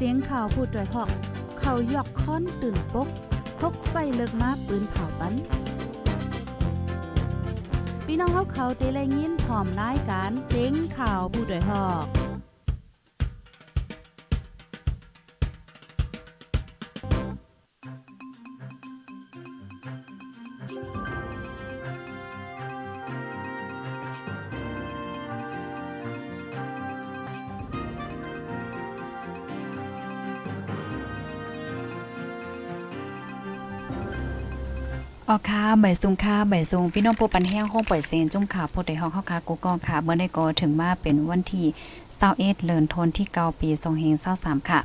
เสียงข่าวผู้ด้วยหอก เขายอกค้อนตื่นปกพกใส่เลิกมาปืนเผาปันพี่น้องเขาเขาเตะแลยินพร้อมรายการเสียงข่าวผู้ด้วยหอก ออค่ะใบซุงค่ะใบซุงพี่น้องผู้ปันแห้งห้องปล่อยเซนจุ่มขาโพดได้องเฮาค่ะกูกองค่ะ เมื่อได้ก็ถึงมาเป็นวันที่21เดือนธันวาคมที่9ปี2523ค่ะ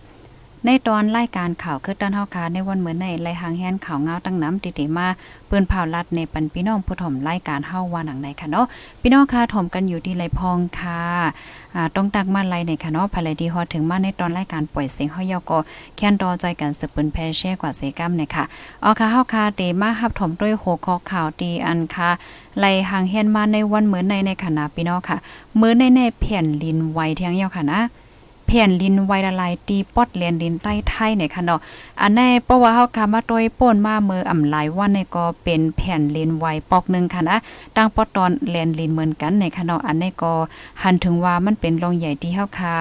ในตอนรายการข่าวคือด้านเฮาคาในวันเหมือนในไลหางแฮนข่าวเงาตั้งน้ำติๆมาเปิ้นเผาลัดในปันพี่น้องผู้ถ่อมรายการเฮาว่าหนังไหนค่ะเนาะพี่น้องค่ะถ่อมกันอยู่ที่ไรพองค่ะอ่าต้องตักมาไลในค่ะเนาะภายดีฮอดถึงมาในตอนรายการปล่อยเสียงเฮายอก็แค่นรอใจกันสืบปิ้นแพแช่กว่าเสกัมเนี่ยค่ะเอ๋อค่ะเฮาค่ะเตมารับถ่อมด้วยหัวข้อข่าวตีอันค่ะไลหางแฮนมาในวันเหมือนในในขณะพี่น้องค่ะมื้อในในแผ่นลินไวเที่ยงเยาค่ะนะ แผ่นลินไวละลายตีปอดแลนดินใต้ไทยเนี่ยค่ะเนาะอันในเพราะว่าเฮาคามาต้อยป่นมาเมื่ออ่ำหลายวันเนี่ยก็เป็นแผ่นลินไวปอกนึงค่ะนะตั้งปอดตอนแลนลินเหมือนกันในค่ะเนาะอันนี้ก็หันถึงว่ามันเป็นรองใหญ่ที่เฮาคา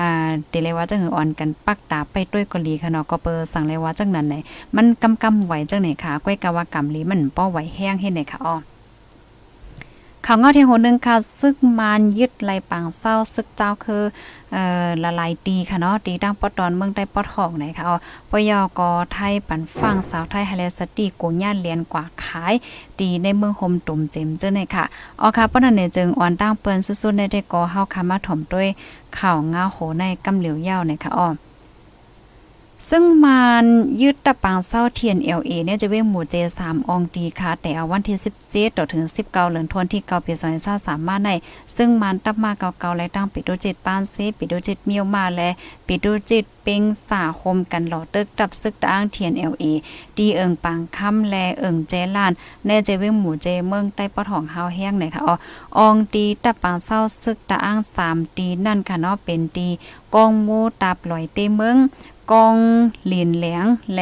อ่าเตเลยว่าจังหืออ่อนกันปักตาไปด้วยกลีค่ะเนาะก็เปิสั่งเลยว่าจังนั้นไหนมันกำกำไหวจังไหนค่ะก้อยกะว่ากำลีมันป้อไหวแห้งเฮ็ดไหนค่ะอ้อ ข่าวเงาที่โหนึงค่ะ ซึกมานยึดไหลปังเศร้าซึกเจ้าคือเอ่อละลายตีค่ะเนาะตีตั้งปอดตอนเมืองใต้ปอดหอกไหนค่ะอ๋อปยกอไทยปันฟังสาวไทยไฮเลสตีโกญาเลียนกว่าขายตีในเมืองโฮมตุ่มเจมเจ้าไหนค่ะอ๋อค่ะปนั้นเนี่ยจึงอ่อนตั้งเปิ้นสุดๆในได้ก็เฮาค่ะมาถ่อมด้วยข่าวเงาโหในกำเหลียวยาวในค่ะอ๋อ ซึ่งมันยึดตะปางเศร้าเทียน LA เอเนี่ยจะเว้หมู่เจ3องตีค่ะ แต่เอาวันที่17ต่อถึง19เดือนธันวาคมที่9ปี2023มาใน ซึ่งมันตับมาเก่าๆและตั้งปิดโดจิตปานเซปิดโดจิตเมียวมาและปิดโดจิตเป็งสาคมกันหล่อตึกตับซึกตางเทียน LA ดีเอิงปางค่ำแลเอิงเจลานแน่เจเว้หมู่เจเมืองใต้ปอทองเฮาแห้งไหนค่ะอ๋อองตีตะปางเศร้าซึกตะอ้าง3ตีนั่นค่ะเนาะเป็นตีกองโมตับลอยเตเมือง กองหลินแหลงแล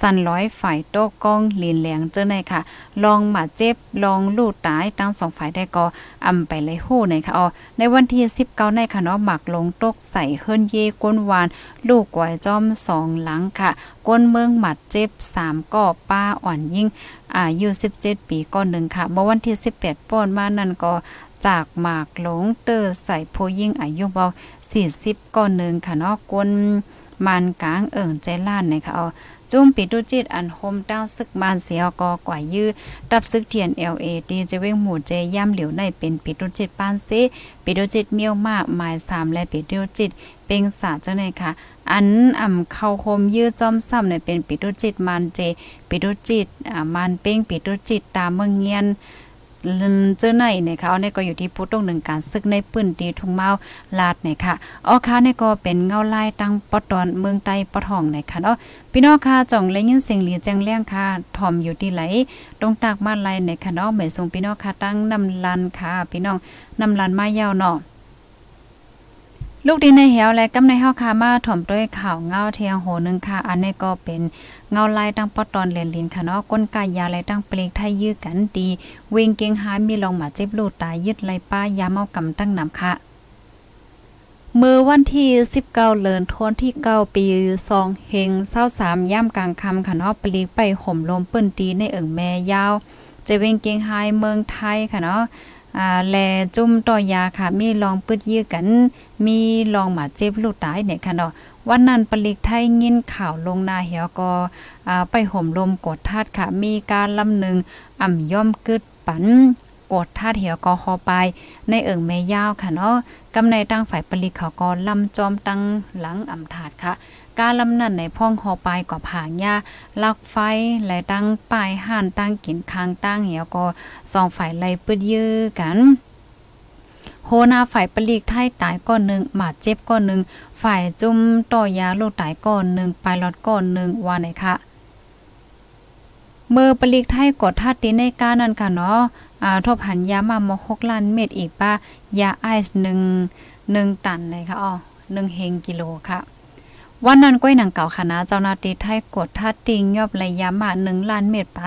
สันร้อยฝ่ายโต๊ะกองหลินแหลงเจ้าในค่ะ ลองมาเจ็บลองลูดตายตั้งสองฝ่ายได้ก็อำไปเลยฮู้ในค่ะอ๋อในวันที่19ในค่ะเนาะหมักลงตกใส่เฮิรนเยก้นวาน ลูกกวยจอมสองหลังค่ะ ก้นเมืองหมัดเจ็บ3ก็ป้าอ่อนยิ่งอายุ17 ปีก้อนหนึ่งค่ะ เมื่อวันที่ 18ป้อนมานั่นก็จากหมากหลงเตอร์ใส่โพยิ่งอายุเบา40ก้อนหนึ่งค่ะเนาะก้น มันกลางเอิ่งใจล้านนะคะเอาจุ้มปิดดูจิตอันโฮมเต้าซึกมานเสียกอกว่ายื้อตับซึกเทียน LA ดีจะเว้งหมู่เจย่ำเหลียวในเป็นปิดดูจิตปานเซปิดดูจิตเมียวมากหมาย3และปิดดูจิตเป็งสาจังได๋ค่ะ อันอ่ำเข้าโฮมยื้อจอมซ้ำเนี่ยเป็นปิดดูจิตมันเจปิดดูจิตอ่ามันเป้งปิดดูจิตตามเมืองเงียน เจอในเนี่ยค่ะเนี่ยก็อยู่ที่พุทธตรงหนึ่งการซึกในปื้นตีทุ่งเมาลาดเนี่ยค่ะอ๋อค่ะเน่ก็เป็นเงาลายตั้งปอตอนเมืองใต้ปอทองเนี่ยค่ะเนาะพี่น้องค่ะจ่องและยินเสียงหลีแจ้งเลี้ยงค่ะถ่อมอยู่ที่ไหลตรงตากมาลายเนี่ยค่ะเนาะเหมายส่งพี่น้องค่ะตั้งนำลันค่ะ พี่น้องนำลันมายาวเนาะ ลูกดีในเหวและกำในเฮาคามาถ่อมด้วยข่าวเงาเทียงโหนึงค่ะ อันนี้ก็เป็นเงาลายตั้งปอตอนเลนลินค่ะเนาะก้นกายยาและตั้งเปลกไทยยื้อกันดีเวงเกงหามีลองมาเจ็บลูดตายยึดไลป้ายาเมากำตั้งนำค่ะเมื่อวันที่ 19เดือนธันวาที่ 9 ปี2เฮง23ย่ำกลางค่ำค่ะเนาะปลีกไปห่มลมเปิ้นตีในเอิงแม่ยาวจะเวงเกียงไฮเมืองไทยค่ะเนาะ อ่าแลจุ่มต่อยาค่ะ มีลองปึดยื้อกัน มีลองหมาเจ็บลูกตายเนี่ยค่ะเนาะวันนั้นปลิกไทยยินข่าวลงนาเหี่ยวก็อ่าไปห่มลมกดทาดค่ะ มีการลำหนึ่งอ่ำย่อมกึดปันกดทาดเหี่ยวก็คอไป ในเอิงแม่ยาวค่ะเนาะกำในตั้งฝ่ายปลิกเขาก็ลำจอมตั้งหลังอ่ำถาดค่ะ การลำนั่นในพ่องคอปลายกว่าผางหญ้าลักไฟและตั้งป้ายห่านตั้งกินคางตั้งเหี่ยวก็สองฝ่ายไล่ปึดยื้อกันโหนาฝ่ายปลีกไทยตายก้อนหนึ่งหมาเจ็บก้อนหนึ่งฝ่ายจุ่มต่อยาลูกตายก้อนหนึ่งปลายลอดก้อนหนึ่งว่าไหนคะเมื่อปลีกไทยกดท่าตีในการนั้นค่ะเนาะอ่าทบหันยามามหกล้านเม็ดอีกป้ายาไอซ์หนึ่งหนึ่งตันเลยค่ะอ๋อหนึ่งเฮงกิโลค่ะ วันนั้นก้อยหนังเก่าคณะเจ้าหน้าที่ไทยกดท่าติงยอบระยะมา1ล้านเมตรไป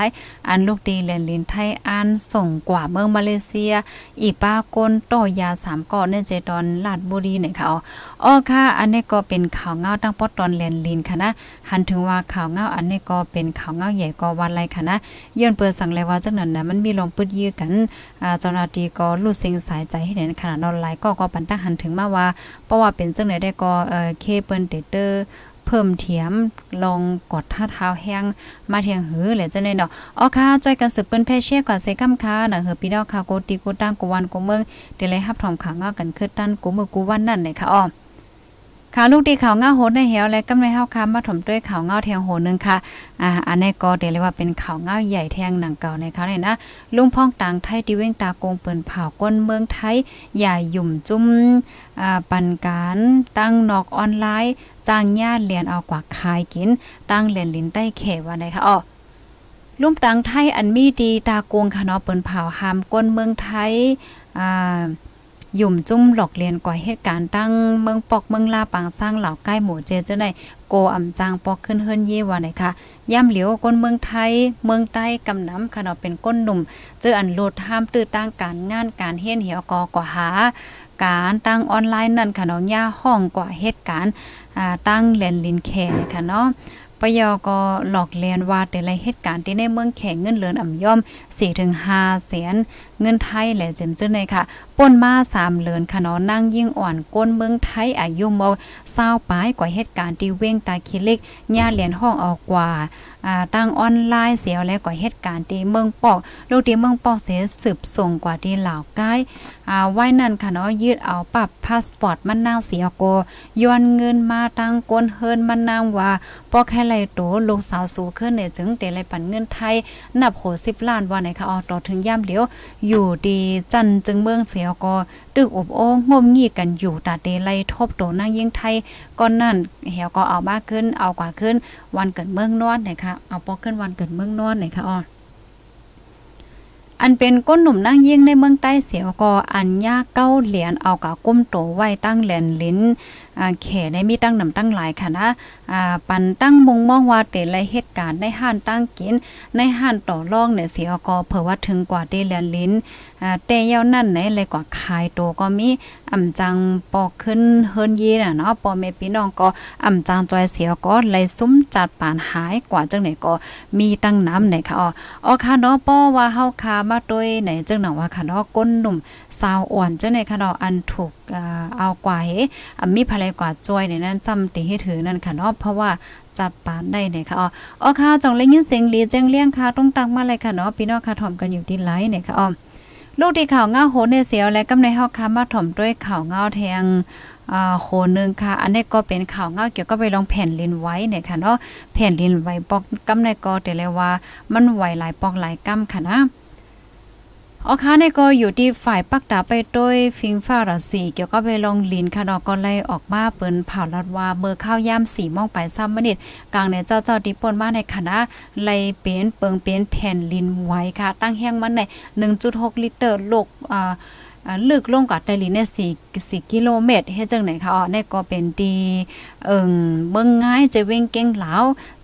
อันลูกดีแลนลินไทยอันส่งกว่าเมืองมาเลเซีย อีป้ากนต่อยา3ก่อในเจดอนลาดบุรีเนี่ยค่ะอ๋อค่ะ อันนี้ก็เป็นข่าวเงาตั้งปอตอนแลนลินค่ะนะหันถึงว่าข่าวเงาอันนี้ก็เป็นข่าวเงาใหญ่ก็วันไรค่ะนะย้อนเปิดสั่งเลยว่าจังนั้นนะมันมีลองปึดยื้อกันเจ้าหน้าที่ก็รู้สิ่งสายใจให้เห็นขนาดออนไลก็ก็ปันตั้งหันถึงมาว่าเพราะว่าเป็นจังไหนได้ก็เอ่อเคเปิลเตเตอร์เพิ่มเถียมลองกดท่าเท้าแห้งมาเทียงหือเลยจะเนเนาะอ๋อค่ะจอยกันสืบเปิ้นแพ่เช่กว่าเซกัมค่ะนะเฮอพี่น้องค่ะโกติกูตั้งกูวันกูเมืองเดเลยฮับถอมขังเอากันคือตั้นกูมือกูวันนั่นเลยค่ะอ๋อข่าวลูกดีข่าวเงาโหดในเหวและกำในเฮาคามาถมด้วยข่าวเงาแทงโหนึงค่ะ อ่า อันนี้ก็เรียกว่าเป็นข่าวเงาใหญ่แทงหนังเก่าในคราวนี้นะ ลุงพ่องต่างไทยที่เว้งตาโกงเปิ้นเผาก้นเมืองไทยใหญ่หยุ่มจุ้ม อ่า ปันการตั้งนอกออนไลน์ จ้างญาติเรียนเอากว่าขายกิน ตั้งเรียนลิ้นใต้เขว่าไหนคะอ๋อลุ่มตังไทยอันมีดีตาโกงคะเนาะเปิ้นเผาหามก้นเมืองไทยอ่าหยุ่มจุ้มหลอกเรียนกว่าเหตุการณ์ตั้งเมืองปอกเมืองลาปังสร้างเหล่าใกล้หมู่เจเจ้าในโกอำจางปอกขึ้นเฮิรนเยว่าไหนคะย่ำเหลียวก้นเมืองไทย เมืองใต้กำน้ำค่ะเนาะเป็นก้นหนุ่ม เจออันโลดห้ามตื้อตั้งการงานการเฮียนเหี่ยวกอกว่าหา การตั้งออนไลน์นั่นคะเนาะย่าห้องกว่าเหตุการณ์ ตั้งแลนลินแคร์ค่ะเนาะปยอก็หลอกเลียนว่าแต่ละเหตุการณ์ที่ในเมืองแข่งเงินเหลือนอ่ำย่อม 4-5แสนเงินไทยแหละเจมจื้อในค่ะป่นมา3เลือนค่ะเนาะนั่งยิ่งอ่อนก้นเมืองไทยอายุมอ20ปลายกว่าเหตุการณ์ที่เว้งตาคิเล็กย่าเหรียญห้องออกกว่าอ่าตั้งออนไลน์เสียวและกว่าเหตุการณ์ที่เมืองปอกลูกที่เมืองปอกเสียสืบส่งกว่าที่หลาวใกล้อ่าไว้นั่นค่ะเนาะยืดเอาปรับพาสปอร์ตมันนางเสียโกย้อนเงินมาตั้งก้นเฮิรนมันนางว่า ปอกแค่ไรโตลูกสาวสูขึ้นเนี่ยจึงเตไรปันเงินไทย นับโห10ล้านว่าไหนค่ะอ๋อต่อถึงย่ำเดียว อยู่ดีจันจึงเมืองเสียก็ตึกอบโอ้งมงีกันอยู่ตาเตไลทบโตนางยิ่งไทยก่อนนั่นเหี่ยวก็เอามากขึ้นเอากว่าขึ้น วันเกิดเมืองนอนนคะเอาปอกขึ้นวันเกิดเมืองนอนนคะอ๋ออันเป็นก้นหนุ่มนั่งยิ่งในเมืองใต้เสียวก็อันยาเก้าเหรียญเอากับก้มโตไว้ตั้งแหลนลิ้น อ่าแขในมีตั้งนำตั้งหลายค่ะนะอ่าปันตั้งมุงมองว่าเตไรเหตุการณ์ในห้านตั้งกิน ในห้านต่อรองเนี่ยเสียก็เผื่อว่าถึงกว่าเตแลนลิ้นอ่าแต่ยาวนั่นไหนเลยกว่าขายโตก็มีอ่ำจังปอกขึ้นเฮิรนยีน่ะเนาะปอแม่พี่น้องก็อ่ำจังจอยเสียก็เลยซุ้มจัดปานหายกว่าจังไหนก็มีตั้งน้ำไหนค่ะอ๋ออ๋อค่ะเนาะป้อว่าเฮาคามาโดยไหนจังหนังว่าค่ะเนาะก้นหนุ่มสาวอ่อนจังไหนค่ะเนาะอันถูกอ่าเอากว่าเฮอ่ามีภรรยากว่าจอยในนั้นซ้ำติให้ถือนั่นค่ะเนาะเพราะว่าจัดปานได้เนี่ยค่ะอ๋ออ๋อค่ะจองเลยยินเสียงลีแจ้งเลี้ยงค่ะต้องตักมาเลยค่ะเนาะพี่น้องค่ะถ่อมกันอยู่ที่ไลน์เนี่ยค่ะอ๋อลูกที่ข่าวเงาโหในเสียวและกำในเฮาค่ะมาถ่อมด้วยข่าวเงาแทงอ่าโคนึงค่ะ อันนี้ก็เป็นข่าวเงาเกี่ยวกับไปลองแผ่นลินไว้เนี่ยค่ะเนาะแผ่นลินไว้ปอกกำในก็แต่เลยว่ามันไหวหลายปอกหลายกำค่ะนะ อ๋อค่ะในก็อยู่ที่ฝ่ายปักตาไปด้วย ฟิงฟ้าราสีเกี่ยวกับไปลองลินค่ะเนาะก็ไล่ออกมาเปิ้นเผาลัดว่าเบอร์ข้าวย่ำสีมองไปซ้ำมนิตกลางในเจ้าเจ้าดิปนมาในคณะไล่เป็นเปิงเป็นแผ่นลินไว้ค่ะ ตั้งแห้งมันใน 1.6 ลิตรโลกอ่า ลึกลงกับไตลีเนี่ย4 4กิโลเมตรเฮ็ดจังไหนคะอ๋อนี่ก็เป็นดีเอิงเบิ่งง่ายจะเว้งเก่งเหลา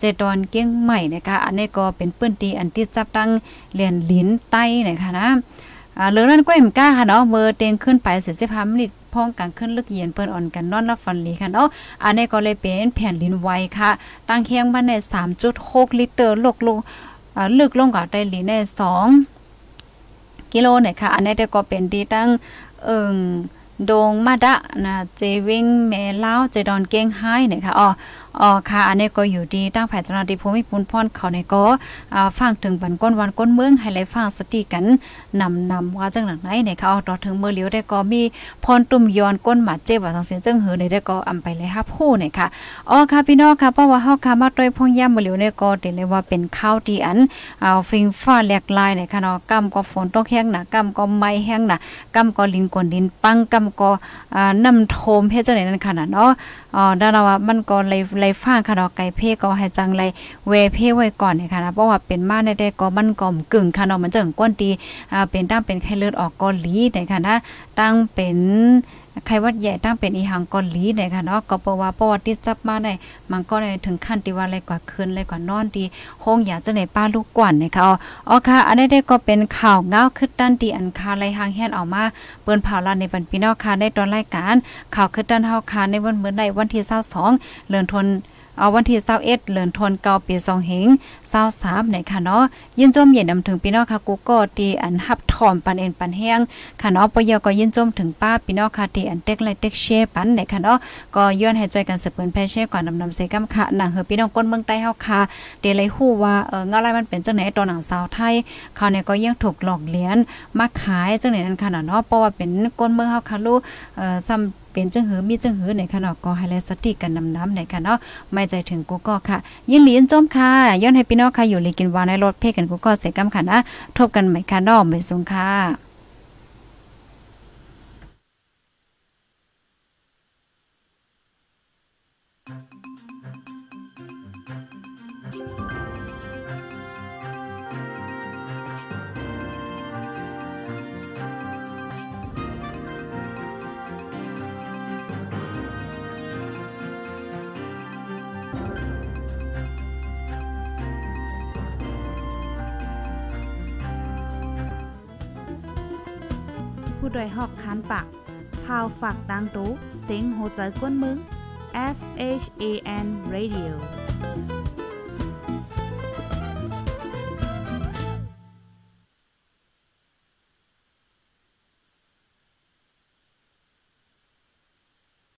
จะตอนเก่งใหม่นะคะอันนี้ก็เป็นปื้นตีอันที่จับตั้งเรียนลิ้นไต้นะคะนะอ่าเหลือนั้นก็เอ็มก้าค่ะเนาะเบอร์เตงขึ้นไป45มินิตพ้องกันขึ้นลึกเย็นเปิ้นอ่อนกันนอนรับฟันลีค่ะเนาะอันนี้ก็เลยเป็นแผ่นลิ้นไวค่ะ ตั้งเคียงบ้านใน3.6ลิตรลกลงลึกลงกับไตลีใน2 กิโลเนี่ยค่ะ อันนี้ก็เป็นดีตั้งเอิงโดงมาดะนะเจวิงแม่ลาวเจดอนเก้งไห้เนี่ยค่ะอ๋ออ๋อค่ะอันนี้ก็อยู่ดีตั้งแผ่นจนาดีภูมิพุนพรเขาในก็อ่าฟังถึงบันก้นวันก้นเมืองให้ไลฟังสติกันนำนำว่าจังหลังไหนเนี่ยค่ะอ๋อต่อถึงเมื่อเลียวได้ก็มีพรตุ่มยอนก้นหมาเจ็บว่าทางเสียงจังหือในได้ก็อำไปเลยครับผู้เนี่ยค่ะอ๋อค่ะพี่น้องค่ะเพราะว่าเฮาค่ะมาด้วยพงย่ำเมื่อเลียวเนี่ยก็เห็นเลยว่าเป็นข้าวที่อันอ่าฟิงฟ้าแหลกลายเนี่ยค่ะเนาะกำก็ฝนตกแห้งหนะกำก็ไม้แห้งหนะกำก็ลินกวนดินปังกำก็อ่าน้ำโทมเฮ็ดจังไหนนั่นค่ะเนาะ อ๋อดาราว่ามันก็เลยเลยฟ้าค่ะดอกไก่เพ่ก็ให้จังไรเวเพ่ไว้ก่อนเนี่ยค่ะนะเพราะว่าเป็นมาในได้ก็มันก่อมกึ่งค่ะเนาะมันจังก้นตีอ่าเป็นตั้งเป็นไข้เลือดออกก็ลีเนี่ยค่ะนะตั้งเป็นใครวัดใหญ่ตั้งเป็นอีหังกอนลีเนี่ยค่ะเนาะก็เพราะว่าประวัติที่จับมาในมันก็เลยถึงขั้นที่ว่าอะไรกว่าคืนอะไรกว่านอนดีคงอยากจะไหนป้าลูกกวนเนี่ยค่ะอ๋ออค่ะ อันนี้ได้ก็เป็นข่าวเงาขึ้นด้านตีอันคาไรหางแฮนออกมาเปิ้นเผาลานในบันพี่น้องค่ะในตอนรายการข่าวขึ้นด้านเฮาค่ะในวันเมื่อใดวันที่22เดือนธัน เอาวันที่21เดือนธันวาคมปี2เฮง23เนี่ยค่ะเนาะยินจมเย็นนำถึงพี่น้องค่ะกูก็ตีอันฮับถอมปันเอ็นปันแห้งค่ะเนาะปยก็ยินจมถึงป้าพี่น้องค่ะตีอันเต็กไลเต็กเชปันเนี่ยค่ะเนาะก็ย้อนให้ใจกันสืบเปิ้นแพ่เช่ก่อนนำนำเสกำค่ะหนังเฮอพี่น้องก้นเมืองใต้เฮาค่ะเดเลยฮู้ว่าเออเงาอะไรมันเป็นจังไหนตัวหนังสาวไทยเขาเนี่ยก็ยังถูกหลอกเลียนมาขายจังไหนนั่นค่ะเนาะเพราะว่าเป็นก้นเมืองเฮาค่ะลูกเอ่อซ้ำ เป็นจังหือมีจังหือในคณะเนาะก็ให้แลสติกันนำน้ำในค่ะเนาะไม่ใจถึงกูก็ค่ะ ยินหลีนจมค่ะ ย้อนให้พี่น้องค่ะอยู่ลีกินวานในรถเพ่กันกูก็เสกำค่ะนะทบกันใหม่ค่ะเนาะไม่สูงค่ะ ผู้ดยหอกคานปากพาวฝากดังตู้เซ็งโหใจกวนมึง S H A N Radio